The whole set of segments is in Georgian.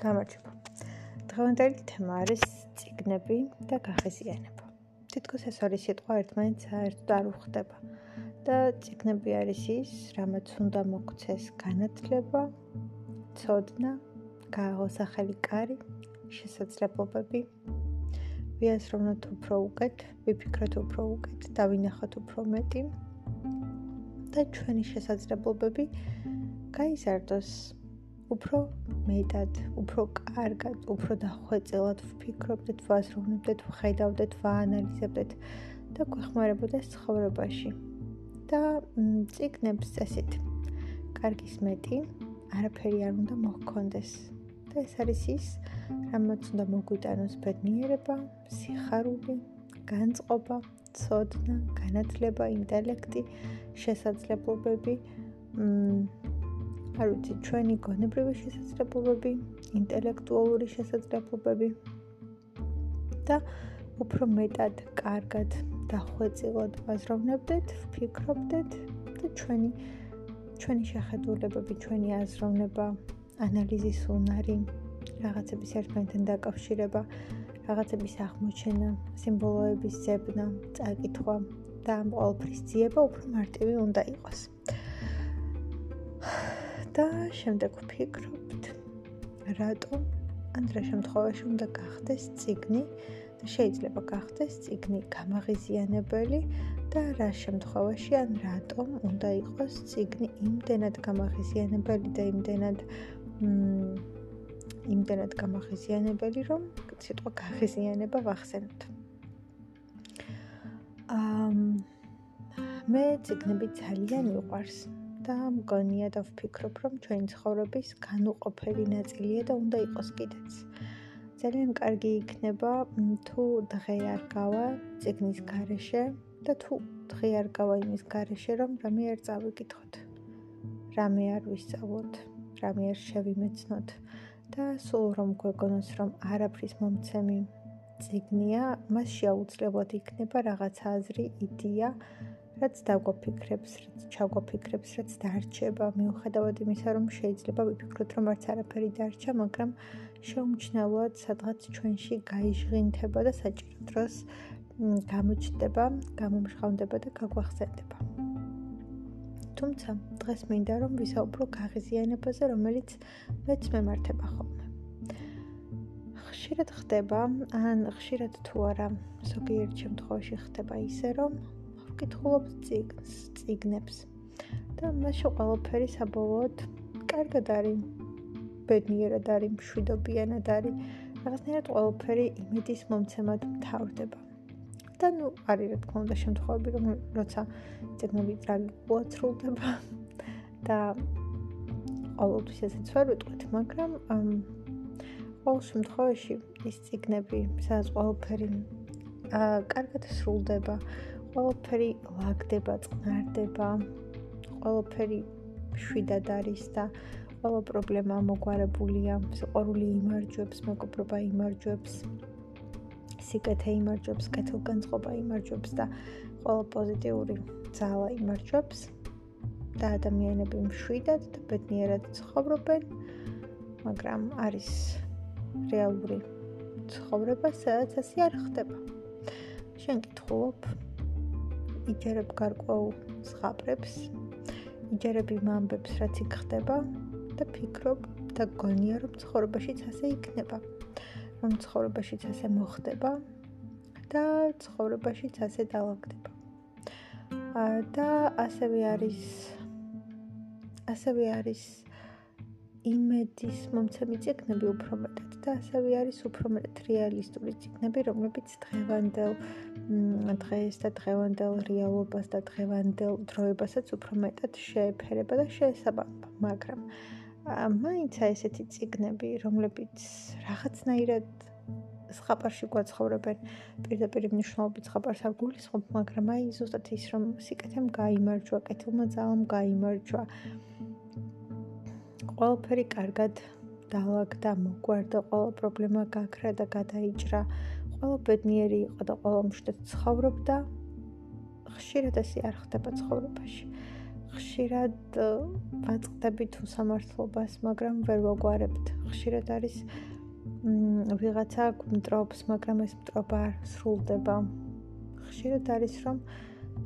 გამარჯობა. დღევანდელი თემა არის ციგნები და გახიზიანება. თითქოს ეს ორი სიტყვა ერთმანეთს საერთოდ არ უხდება. და ციგნები არის ის, რამაც უნდა მოგცეს განათლება, ცოდნა, გააღოს ახალი კარი, შესაძლებლობები. ვიაზროვნოთ უფრო უკეთ, ვიფიქროთ უფრო უკეთ, დავინახოთ უფრო მეტი. და ჩვენი შესაძლებლობები გაიზარდოს უფრო მეტად, უფრო კარგად, უფრო დახვეწილად ვფიქრობდეთ, ვაზროვნებდეთ, ვხედავდეთ, ვაანალიზებდეთ და გვეხმარებოდეს ცხოვრებაში. და ციგნებს წესით. კარგის მეტი, არაფერი არ უნდა მოხონდეს. და ეს არის ის, რამაც უნდა მოგვიტანოს ბედნიერება, სიხარული, განწყობა, ცოდნა, განათლება, ინტელექტი, შესაძლებლობები, მ არ ვიცი, ჩვენი გონებრივი შესაძლებლობები, ინტელექტუალური შესაძლებლობები და უფრო მეტად კარგად დახვეწილად ვაზროვნებდეთ, ვფიქრობდეთ და ჩვენი ჩვენი შეხედულებები, ჩვენი აზროვნება, ანალიზის უნარი, რაღაცების ერთმანეთთან დაკავშირება, რაღაცების აღმოჩენა, სიმბოლოების ზებნა, წაკითხვა და ამ ყოველფრის ძიება უფრო მარტივი უნდა იყოს. და შემდეგ ვფიქრობთ რატომ? ან რა შემთხვევაში უნდა გახდეს ციგნი? და შეიძლება გახდეს ციგნი გამაღიზიანებელი და რა შემთხვევაში ან რატომ უნდა იყოს ციგნი იმდენად გამაღიზიანებელი და იმდენად იმდენად გამაღიზიანებელი რომ სიტყვა გაღიზიანება ვახსენოთ. ამ მე ციგნები ძალიან მიყვარს და მგონია და ვფიქრობ, რომ ჩვენი ცხოვრების განუყოფელი ნაწილია და უნდა იყოს კიდეც. ძალიან კარგი იქნება თუ დღე არ გავა ციგნის გარეშე და თუ დღე არ გავა იმის გარეშე, რომ რამე არ წავიკითხოთ. რამე არ ვისწავლოთ, რამე არ შევიმეცნოთ და სულ რომ გვეგონოს, რომ არაფრის მომცემი ციგნია, მას შეუძლებლად იქნება რაღაც აზრი, იდეა რაც დაგვაფიქრებს, რაც ჩაგვაფიქრებს, რაც დარჩება, მიუხედავად იმისა, რომ შეიძლება ვიფიქროთ, რომ არც არაფერი დარჩა, მაგრამ შეუმჩნევლად სადღაც ჩვენში გაიჟღინთება და საჭირო დროს გამოჩნდება, გამომშხავდება და გაგვახსენდება. თუმცა, დღეს მინდა რომ ვისაუბრო გაღიზიანებაზე, რომელიც მეც მემართება ხოლმე. ხშირად ხდება, ან ხშირად თუ არა, ზოგიერთ შემთხვევაში ხდება ისე, რომ ვკითხულობთ ციგნს, ციგნებს. და მასში ყველაფერი საბოლოოდ კარგად არის. ბედნიერად არის, მშვიდობიანად არის. რაღაცნაირად ყველაფერი იმედის მომცემად მთავრდება. და ნუ არის რა თქმა უნდა შემთხვევები, რომ როცა ციგნები ტრაგიკულად სრულდება და ყოველთვის ესეც ვერ ვიტყვით, მაგრამ ყოველ შემთხვევაში ის ციგნები, სადაც ყველაფერი აა კარგად სრულდება, ყველაფერი ლაგდება, წყნარდება, ყველაფერი შვიდად არის და ყველა პრობლემა მოგვარებულია, სიყვარული იმარჯვებს, მეგობრობა იმარჯვებს, სიკეთე იმარჯვებს, კეთილგანწყობა იმარჯვებს და ყველა პოზიტიური ძალა იმარჯვებს. და ადამიანები მშვიდად და ბედნიერად ცხოვრობენ, მაგრამ არის რეალური ცხოვრება, სადაც ასე არ ხდება. შენ კითხულობ იჯერებ გარკვეულ ზღაპრებს, იჯერებ იმ ამბებს, რაც იქ ხდება და ფიქრობ და გონია, რომ ცხოვრებაშიც ასე იქნება. რომ ცხოვრებაშიც ასე მოხდება და ცხოვრებაშიც ასე დაალაგდება. და ასევე არის ასევე არის იმედის მომცემი ციგნები უფრო მეტად და ასევე არის უფრო მეტად რეალისტური ციგნები, რომლებიც დღევანდელ დღეს და დღევანდელ რეალობას და დღევანდელ დროებასაც უფრო მეტად შეეფერება და შეესაბამება, მაგრამ მაინცა ესეთი ციგნები, რომლებიც რაღაცნაირად სხაპარში გვაცხოვრებენ, პირდაპირ მნიშვნელობით სხაპარს არ გულისხმობ, მაგრამ აი ზუსტად ის რომ სიკეთემ გაიმარჯვა, კეთილმა ძალამ გაიმარჯვა, ყველაფერი კარგად დაალაგდა, მოგვარდა, ყველა პრობლემა გაქრა და გადაიჭრა. ყველა ბედნიერი იყო და ყველა მშვიდად ცხოვრობდა. ხშირად ასე არ ხდება ცხოვრებაში. ხშირად ვაწყდებით უსამართლობას, მაგრამ ვერ ვაგვარებთ. ხშირად არის ვიღაცა გმტრობს, მაგრამ ეს მტრობა არ სრულდება. ხშირად არის რომ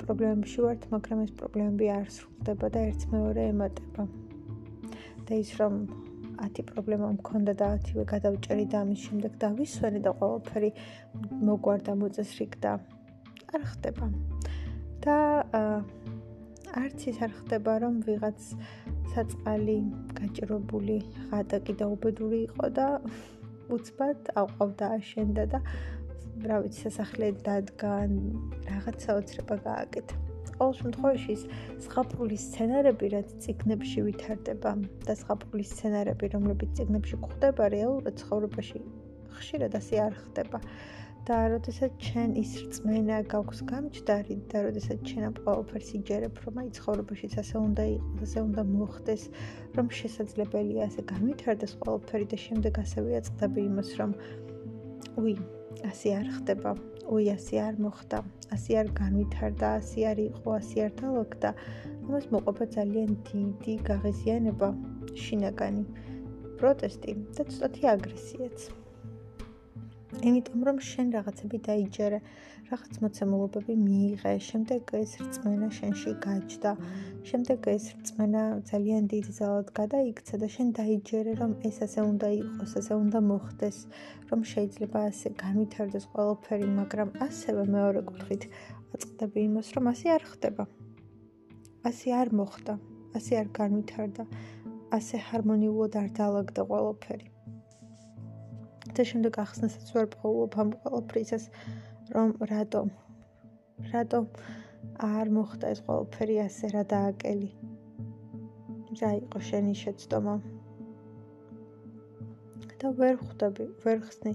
პრობლემებში ვართ, მაგრამ ეს პრობლემები არ სრულდება და ერთს მეორე ემატება. და ის რომ 10 პრობლემა მქონდა და 10-ვე გადავჭერი და ამის შემდეგ დავისვენე და ყველაფერი მოგვარდა მოწესრიგდა. არ ხდება. და არც ის არ ხდება რომ ვიღაც საწყალი გაჭირებული ღატა კიდე უბედური იყო და უცბად აყვავდა აშენდა და რა ვიცი სასახლე დადგა რაღაცა ოცრება გააკეთა. ყოველ შემთხვევაში ზღაპრული სცენარები რაც ციგნებში ვითარდება და ზღაპრული სცენარები რომლებიც ციგნებში გვხვდება რეალურად ცხოვრებაში ხშირად ასე არ ხდება. და როდესაც ჩვენ ის რწმენა გაქვს გამჭდარი და როდესაც ჩვენ ამ ყოველფერს იჯერებ რომ აი ცხოვრებაშიც ასე უნდა იყოს ასე უნდა მოხდეს რომ შესაძლებელია ასე განვითარდეს ყოველფერი და შემდეგ ასე ვიაწყდები იმას რომ უი ასე არ ხდება ой, ასე არ მოხდა, ასე არ განვითარდა, ასე არ იყო, ასე არ დაალაგდა. ამას მოყვება ძალიან დიდი გაღიზიანება, შინაგანი პროტესტი და ცოტათი აგრესიაც. იმიტომ რომ შენ რაღაცები დაიჯერე, რაღაც მოცემულობები მიიღე, შემდეგ ეს რწმენა შენში გაჩნდა. შემდეგ ეს რწმენა ძალიან დიდ ძალად გადაიქცა და შენ დაიჯერე, რომ ეს ასე უნდა იყოს, ასე უნდა მოხდეს, რომ შეიძლება ასე განვითარდეს ყველაფერი, მაგრამ ასევე მეორე კუთხით აწყდები იმას, რომ ასე არ ხდება. ასე არ მოხდა, ასე არ განვითარდა, ასე ჰარმონიულად არ დაალაგდა ყველაფერი. და შემდეგ ახსნასაც ვერ პაულობ ამ ყველაფრისას რომ რატომ რატომ არ მოხდა ეს ყველაფერი ასე რა დააკელი? რა იყო შენი შეცდომა. და ვერ ხვდები ვერ ხსნი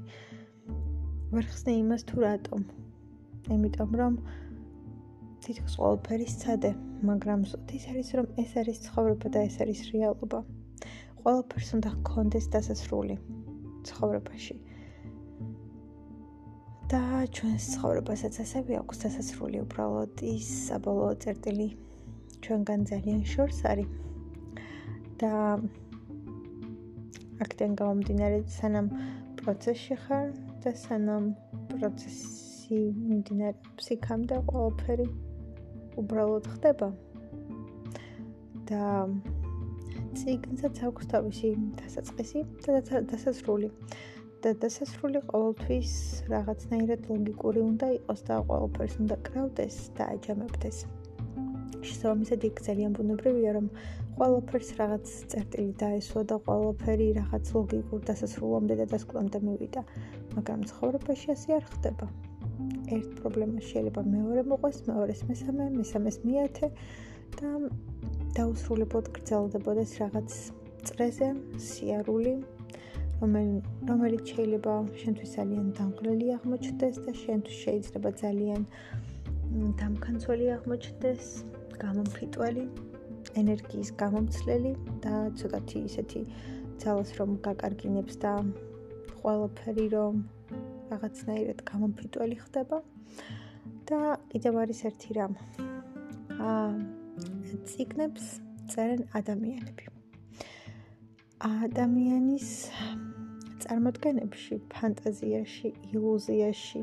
ვერ ხსნი იმას თუ რატომ იმიტომ რომ თითქოს ყველაფერი სცადე მაგრამ ის არის რომ ეს არის ცხოვრება და ეს არის რეალობა. ყველაფერს უნდა გქონდეს დასასრული ცხოვრებაში. და ჩვენს ცხოვრებასაც ასევე აქვს დასასრული უბრალოდ ის საბოლოო წერტილი ჩვენგან ძალიან შორს არის. და აქედან გამომდინარე სანამ პროცესში ხარ და სანამ პროცესი მიმდინარეობს იქამდე ყველაფერი უბრალოდ ხდება. და ციგნსაც აქვს თავისი დასაწყისი და დასასრული. და დასასრული ყოველთვის რაღაცნაირად ლოგიკური უნდა იყოს და ყოველფერს უნდა კრავდეს და აჯამებდეს. შესაბამისად იქ ძალიან ბუნებრივია რომ ყოველფერს რაღაც წერტილი დაესვა და ყოველფერი რაღაც ლოგიკურ დასასრულამდე და დასკვნამდე მივიდა. მაგრამ ცხოვრებაში ასე არ ხდება. ერთ პრობლემა შეიძლება მეორე მოყვეს, მეორეს მესამე, მესამეს მეათე და დაუსრულებლად გრძელდებოდეს რაღაც წრეზე, სიარული, რომელიც შეიძლება შენთვის ძალიან დამღლელი აღმოჩნდეს და შენთვის შეიძლება ძალიან დამქანცველი აღმოჩნდეს, გამომფრიტველი, ენერგიის გამომცლელი და ცოტათი ისეთი ძალას რომ გაკარგინებს და ყველაფერი რომ რაღაცნაირად გამომფრიტველი ხდება. და კიდევ არის ერთი რამ. აა ციგნებს წერენ ადამიანები. ადამიანის წარმოდგენებში, ფანტაზიაში, ილუზიაში,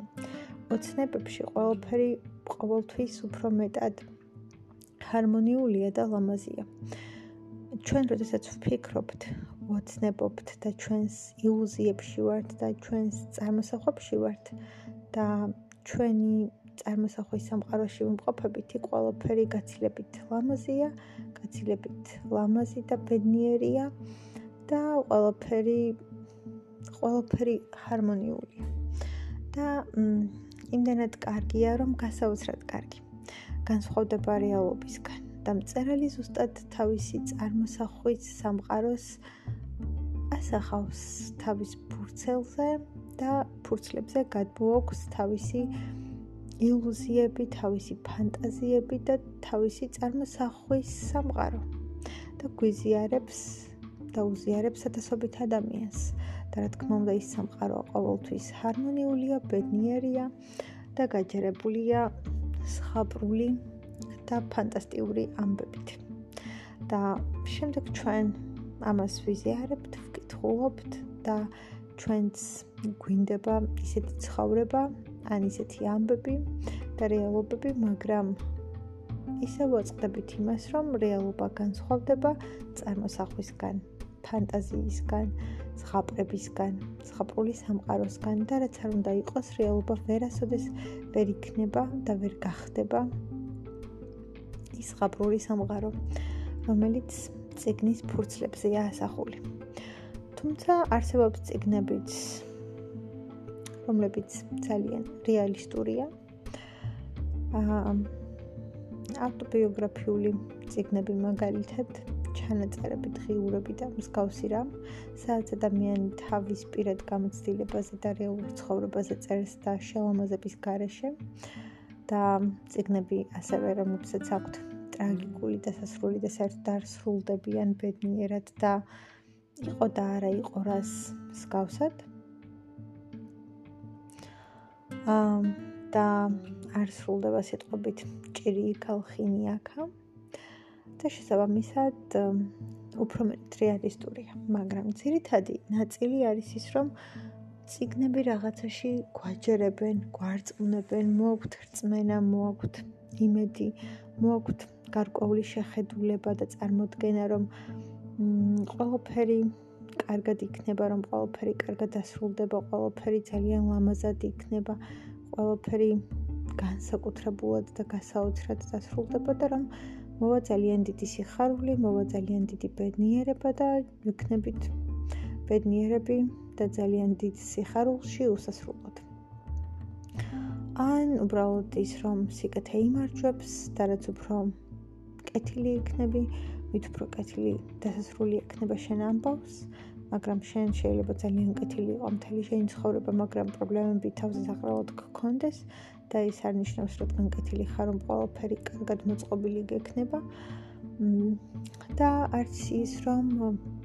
ოცნებებში ყველაფერი ყოველთვის უფრო მეტად ჰარმონიულია და ლამაზია. ჩვენ როდესაც ვფიქრობთ, ოცნებობთ და ჩვენს ილუზიებში ვართ და ჩვენს წარმოსახვებში ვართ და ჩვენი წარმოსახვის სამყაროში ვიმყოფებით, იქ ყველაფერი გაცილებით ლამაზია, გაცილებით ლამაზი და ბედნიერია და ყველაფერი ყველაფერი ჰარმონიულია. და იმდენად კარგია, რომ გასაოცრად კარგი. განსხვავდება რეალობისგან. და მწერალი ზუსტად თავისი წარმოსახვის სამყაროს ასახავს თავის ფურცელზე და ფურცლებზე გადმოაქვს თავისი ილუზიები, თავისი ფანტაზიები და თავისი წარმოსახვის სამყარო და გვიზიარებს და უზიარებს ათასობით ადამიანს. და რა თქმა უნდა, ის სამყარო ყოველთვის ჰარმონიულია, ბედნიერია და გაჯერებულია სხაპრული და ფანტასტიკური ამბებით. და შემდეგ ჩვენ ამას ვიზიარებთ, ვკითხულობთ და ჩვენც გვინდება ისეთი ცხოვრება, ან ისეთი ამბები და რეალობები, მაგრამ ისე ვაწყდებით იმას, რომ რეალობა განსხვავდება წარმოსახვისგან, ფანტაზიისგან, ზღაპრებისგან, ზღაპრული სამყაროსგან და რაც არ უნდა იყოს, რეალობა ვერასოდეს ვერ იქნება და ვერ გახდება ის ზღაპრული სამყარო, რომელიც ციგნის ფურცლებზეა ასახული. თუმცა არსებობს ციგნებიც, რომლებიც ძალიან რეალისტურია. აა ავტობიოგრაფიული ციგნები მაგალითად ჩანაწერები, დღიურები და მსგავსი რამ, სადაც ადამიანი თავის პირად გამოცდილებაზე და რეალურ ცხოვრებაზე წერს და შელამაზების გარეშე და ციგნები ასევე რომელსაც აქვთ ტრაგიკული დასასრული და საერთოდ დასრულდებიან ბედნიერად და იყო და არა იყო რას მსგავსად. და არ სრულდება სიტყვებით ჭირი ქალხინი აქა. და შესაბამისად უფრო მეტ რეალისტურია, მაგრამ ძირითადი ნაწილი არის ის, რომ ციგნები რაღაცაში გვაჯერებენ, გვარწმუნებენ, მოაქვთ რწმენა, მოაქვთ იმედი, მოაქვთ გარკვეული შეხედულება და წარმოდგენა, რომ ყველაფერი კარგად იქნება, რომ ყველაფერი კარგად დასრულდება, ყველაფერი ძალიან ლამაზად იქნება, ყველაფერი განსაკუთრებულად და გასაოცრად დასრულდება და რომ მოვა ძალიან დიდი სიხარული, მოვა ძალიან დიდი ბედნიერება და ვიქნებით ბედნიერები და ძალიან დიდ სიხარულში უსასრულოდ. ან უბრალოდ ის რომ სიკეთე იმარჯვებს და რაც უფრო კეთილი იქნები, მით უფრო კეთილი დასასრული იქნება შენ ამბავს, მაგრამ შენ შეიძლება ძალიან კეთილი იყო მთელი შენი ცხოვრება, მაგრამ პრობლემები თავზე საყრელოდ გქონდეს და ის არ ნიშნავს, რომ კეთილი ხარ, რომ ყველაფერი კარგად მოწყობილი გექნება. და არც ის, რომ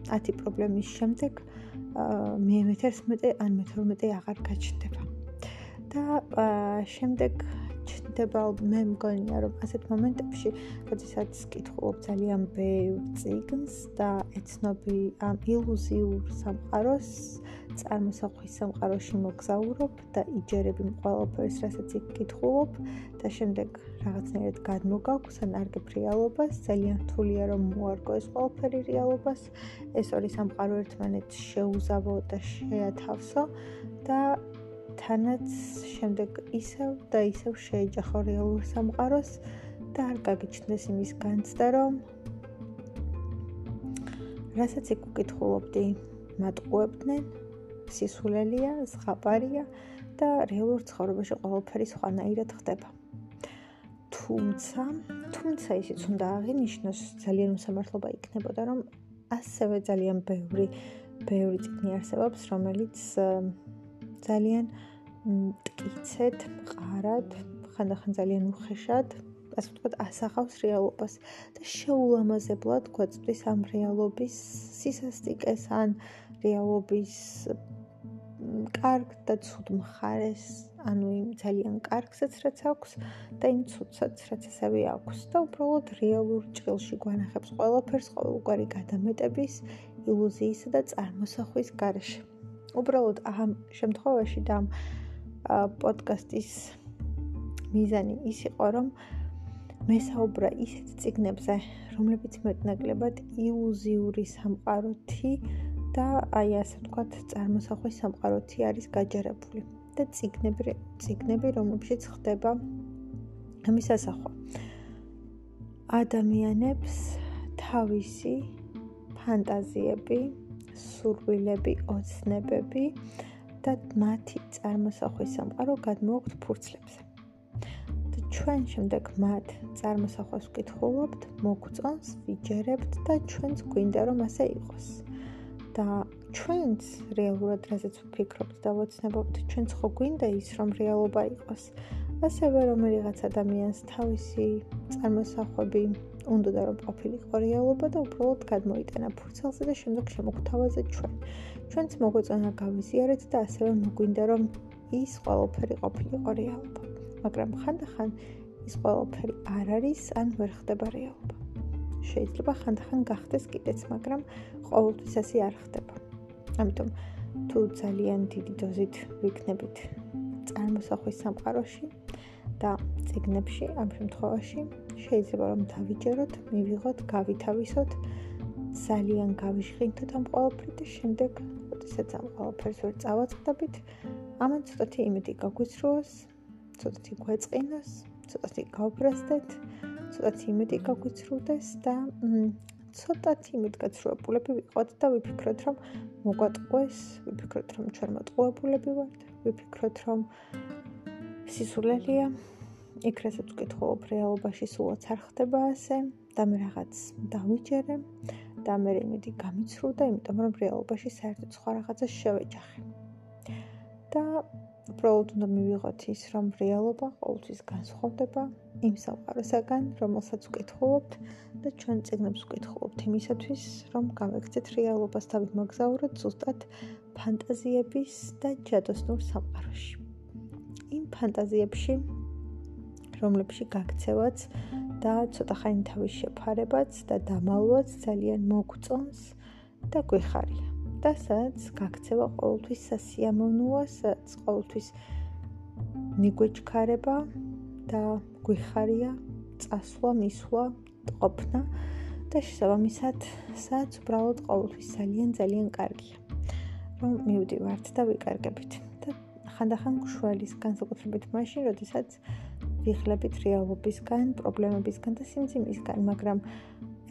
10 პრობლემის შემდეგ მე მე-11 ან მე-12 აღარ გაჩნდება. და შემდეგ ჩნდება მე მგონია რომ ასეთ მომენტებში როდესაც კითხულობ ძალიან ბევრ ციგნს და ეცნობი ამ ილუზიურ სამყაროს წარმოსახვის სამყაროში მოგზაურობ და იჯერები ყველაფერს რასაც იქ კითხულობ და შემდეგ რაღაცნაირად გადმოგაქვს ან არგებ რეალობას. ძალიან რთულია რომ მოარგო ეს ყველაფერი რეალობას. ეს ორი სამყარო ერთმანეთს შეუზავო და შეათავსო და თანაც შემდეგ ისევ და ისევ შეეჯახო რეალურ სამყაროს და არ გაგიჩნდეს იმის განცდა, რომ რასაც იქ უკითხულობდი, მატყუებდნენ, სისულელია, ზღაპარია და რეალურ ცხოვრებაში ყველაფერი სხვანაირად ხდება. თუმცა, თუმცა ისიც უნდა აღინიშნოს, ძალიან მოსამართლობა იქნებოდა, რომ ასევე ძალიან ბევრი ბევრი წიგნი არსებობს, რომელიც ძალიან მტკიცედ, მყარად, ხანდახან ძალიან უხეშად, ასე ვთქვათ, ასახავს რეალობას და შეულამაზებლად გვაწვდის ამ რეალობის სისასტიკეს ან რეალობის კარგ და ცუდ მხარეს, ანუ იმ ძალიან კარგსაც რაც აქვს და იმ ცუდსაც რაც ასევე აქვს და უბრალოდ რეალურ ჭრილში გვანახებს ყველაფერს ყოველგვარი გადამეტების, ილუზიისა და წარმოსახვის გარეშე. უბრალოდ ამ შემთხვევაში და ამ პოდკასტის მიზანი ის იყო რომ მესაუბრა ისეთ ციგნებზე რომლებიც მეტნაკლებად ილუზიური სამყაროთი და აი ასე ვთქვათ წარმოსახვის სამყაროთი არის გაჯერებული და ციგნები ციგნები რომლებშიც ხდება ამის ასახვა ადამიანებს თავისი ფანტაზიები სურვილები, ოცნებები და მათი წარმოსახვის სამყარო გადმოაქვთ ფურცლებზე. და ჩვენ შემდეგ მათ წარმოსახვას ვკითხულობთ, მოგწონს, ვიჯერებთ და ჩვენც გვინდა რომ ასე იყოს. და ჩვენც რეალურად რაზეც ვფიქრობთ და ვოცნებობთ, ჩვენც ხო გვინდა ის რომ რეალობა იყოს. ასევე რომ რაღაც ადამიანს თავისი წარმოსახვები უნდა და რომ ყოფილიყო რეალობა და უბრალოდ გადმოიტანა ფურცელზე და შემდეგ შემოგთავაზე ჩვენ. ჩვენც მოგვეწონა გავიზიარეთ და ასევე მოგვინდა რომ ის ყველაფერი ყოფილიყო რეალობა. მაგრამ ხანდახან ის ყველაფერი არ არის ან ვერ ხდება რეალობა. შეიძლება ხანდახან გახდეს კიდეც, მაგრამ ყოველთვის ასე არ ხდება. ამიტომ თუ ძალიან დიდი დოზით ვიქნებით წარმოსახვის სამყაროში და ციგნებში, ამ შემთხვევაში შეიძლება რომ დავიჯეროთ, მივიღოთ, გავითავისოთ, ძალიან გავიშხინოთ ამ ყოველფრით და შემდეგ, როდესაც ამ ყოველფერს ვერ წავაწყდებით, ამან ცოტათი იმედი გაგვიცრუოს, ცოტათი გვეწყინოს, ცოტათი გავბრასდეთ, ცოტათი იმედი გაგვიცრუდეს და ცოტათი იმედგაცრუებულები ვიყავთ და ვიფიქროთ, რომ მოგვატყუეს, ვიფიქროთ, რომ ჩვენ მოტყუებულები ვართ, ვიფიქროთ, რომ სისულელია. იქ რასაც ვკითხულობ რეალობაში სულაც არ ხდება ასე და მე რაღაც დავიჯერე და მე იმედი გამიცრუდა, იმიტომ რომ რეალობაში საერთოდ სხვა რაღაცას შევეჯახე. და უბრალოდ უნდა მივიღოთ ის, რომ რეალობა ყოველთვის განსხვავდება იმ სამყაროსაგან, რომელსაც ვკითხულობთ და ჩვენ წიგნებს ვკითხულობთ იმისათვის, რომ გავექცეთ რეალობას და ვიმოგზაუროთ ზუსტად ფანტაზიების და ჯადოსნურ სამყაროში. იმ ფანტაზიებში, რომლებში გაქცევაც და ცოტა ხანი თავის შეფარებაც და დამალვაც ძალიან მოგწონს და გვეხარია. და სადაც გაქცევა ყოველთვის სასიამოვნოა, სადაც ყოველთვის მიგვეჩქარება და გვიხარია წასვლა, მისვლა, ყოფნა და შესაბამისად, სადაც უბრალოდ ყოველთვის ძალიან ძალიან კარგია. რომ მივდივართ და ვიკარგებით. და ხანდახან გშველის განსაკუთრებით მაშინ, როდესაც ვიხლებით რეალობისგან, პრობლემებისგან და სიმძიმისგან, მაგრამ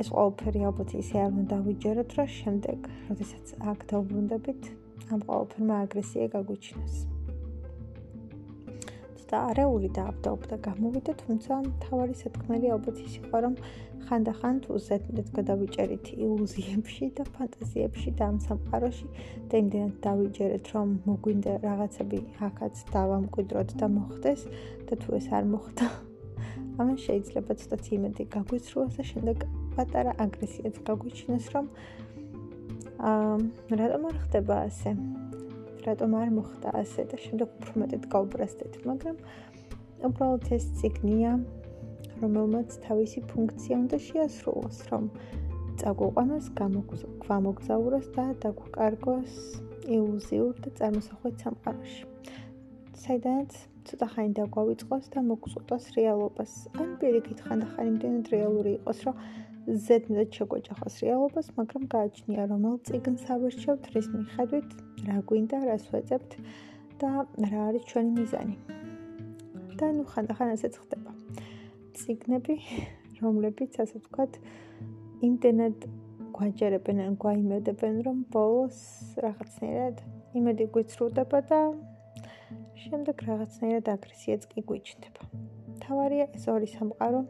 ეს ყველაფერი ალბათ ისე არ უნდა დავიჯეროთ, რომ შემდეგ, როდესაც აქ დავბრუნდებით, ამ ყველაფერმა აგრესია გაგვიჩინოს. და არეული დაავდაობა გამოვიდა, თუმცა თავარი სათქმელი ალბათ ის იყო, რომ ხანდახან თუ ზეთმეტ გადავიჭერით ილუზიებში და ფანტაზიებში და ამ სამყაროში და იმდენად დავიჯერეთ, რომ მოგვინდა რაღაცები აქაც დავამკვიდროთ და მოხდეს და თუ ეს არ მოხდა, ამან შეიძლება ცოტა იმედი გაგვიცრუოს და შემდეგ პატარა აგრესიაც გაგვიჩინოს, რომ აა რატომ არ ხდება ასე? რატომ არ მოხდა ასე და შემდეგ უფრო მეტად გავბრასდეთ, მაგრამ უბრალოდ ეს ციგნია, რომელმაც თავისი ფუნქცია უნდა შეასრულოს, რომ წაგვიყვანოს, გამოგზაუროს და დაგვკარგოს ილუზიურ და წარმოსახვით სამყაროში. საიდანაც ცოტა ხანი დაგვავიწყოს და მოგწუტოს რეალობას. ან პირიქით ხანდახან იმდენად რეალური იყოს, რომ ზედმეტ შეგვეჯახოს რეალობას, მაგრამ გააჩნია რომელ ციგნს ავერჩევთ, რის მიხედვით, რა გვინდა, რას ვეძებთ და რა არის ჩვენი მიზანი. და ნუ ხანდახან ასეც ხდება. ციგნები, რომლებიც ასე ვთქვათ, იმდენად გვაჯერებენ ან გვაიმედებენ, რომ ბოლოს რაღაცნაირად იმედი გვიცრუდება და შემდეგ რაღაცნაირად აგრესიაც კი გვიჩნდება. თავარია ეს ორი სამყარო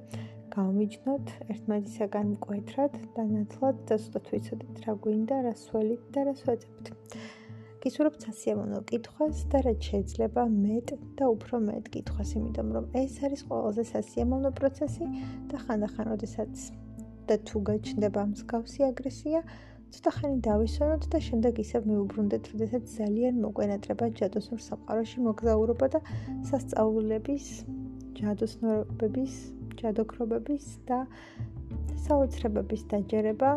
გავმიჯნოთ ერთმანეთისაგან მკვეთრად და ნათლად და ზუსტად ვიცოდეთ რა გვინდა, რა სველით და რა სვეწებთ. გისურვებთ სასიამოვნო კითხვას და რაც შეიძლება მეტ და უფრო მეტ კითხვას, იმიტომ რომ ეს არის ყველაზე სასიამოვნო პროცესი და ხანდახან როდესაც და თუ გაჩნდება მსგავსი აგრესია, ცოტა ხანი დავისვენოთ და შემდეგ ისევ მიუბრუნდეთ, როდესაც ძალიან მოგვენატრება ჯადოსნურ სამყაროში მოგზაურობა და სასწაულების ჯადოსნურების ჯადოქრობების და საოცრებების დაჯერება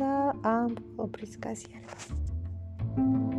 და ამ ოფრის გაზიარება.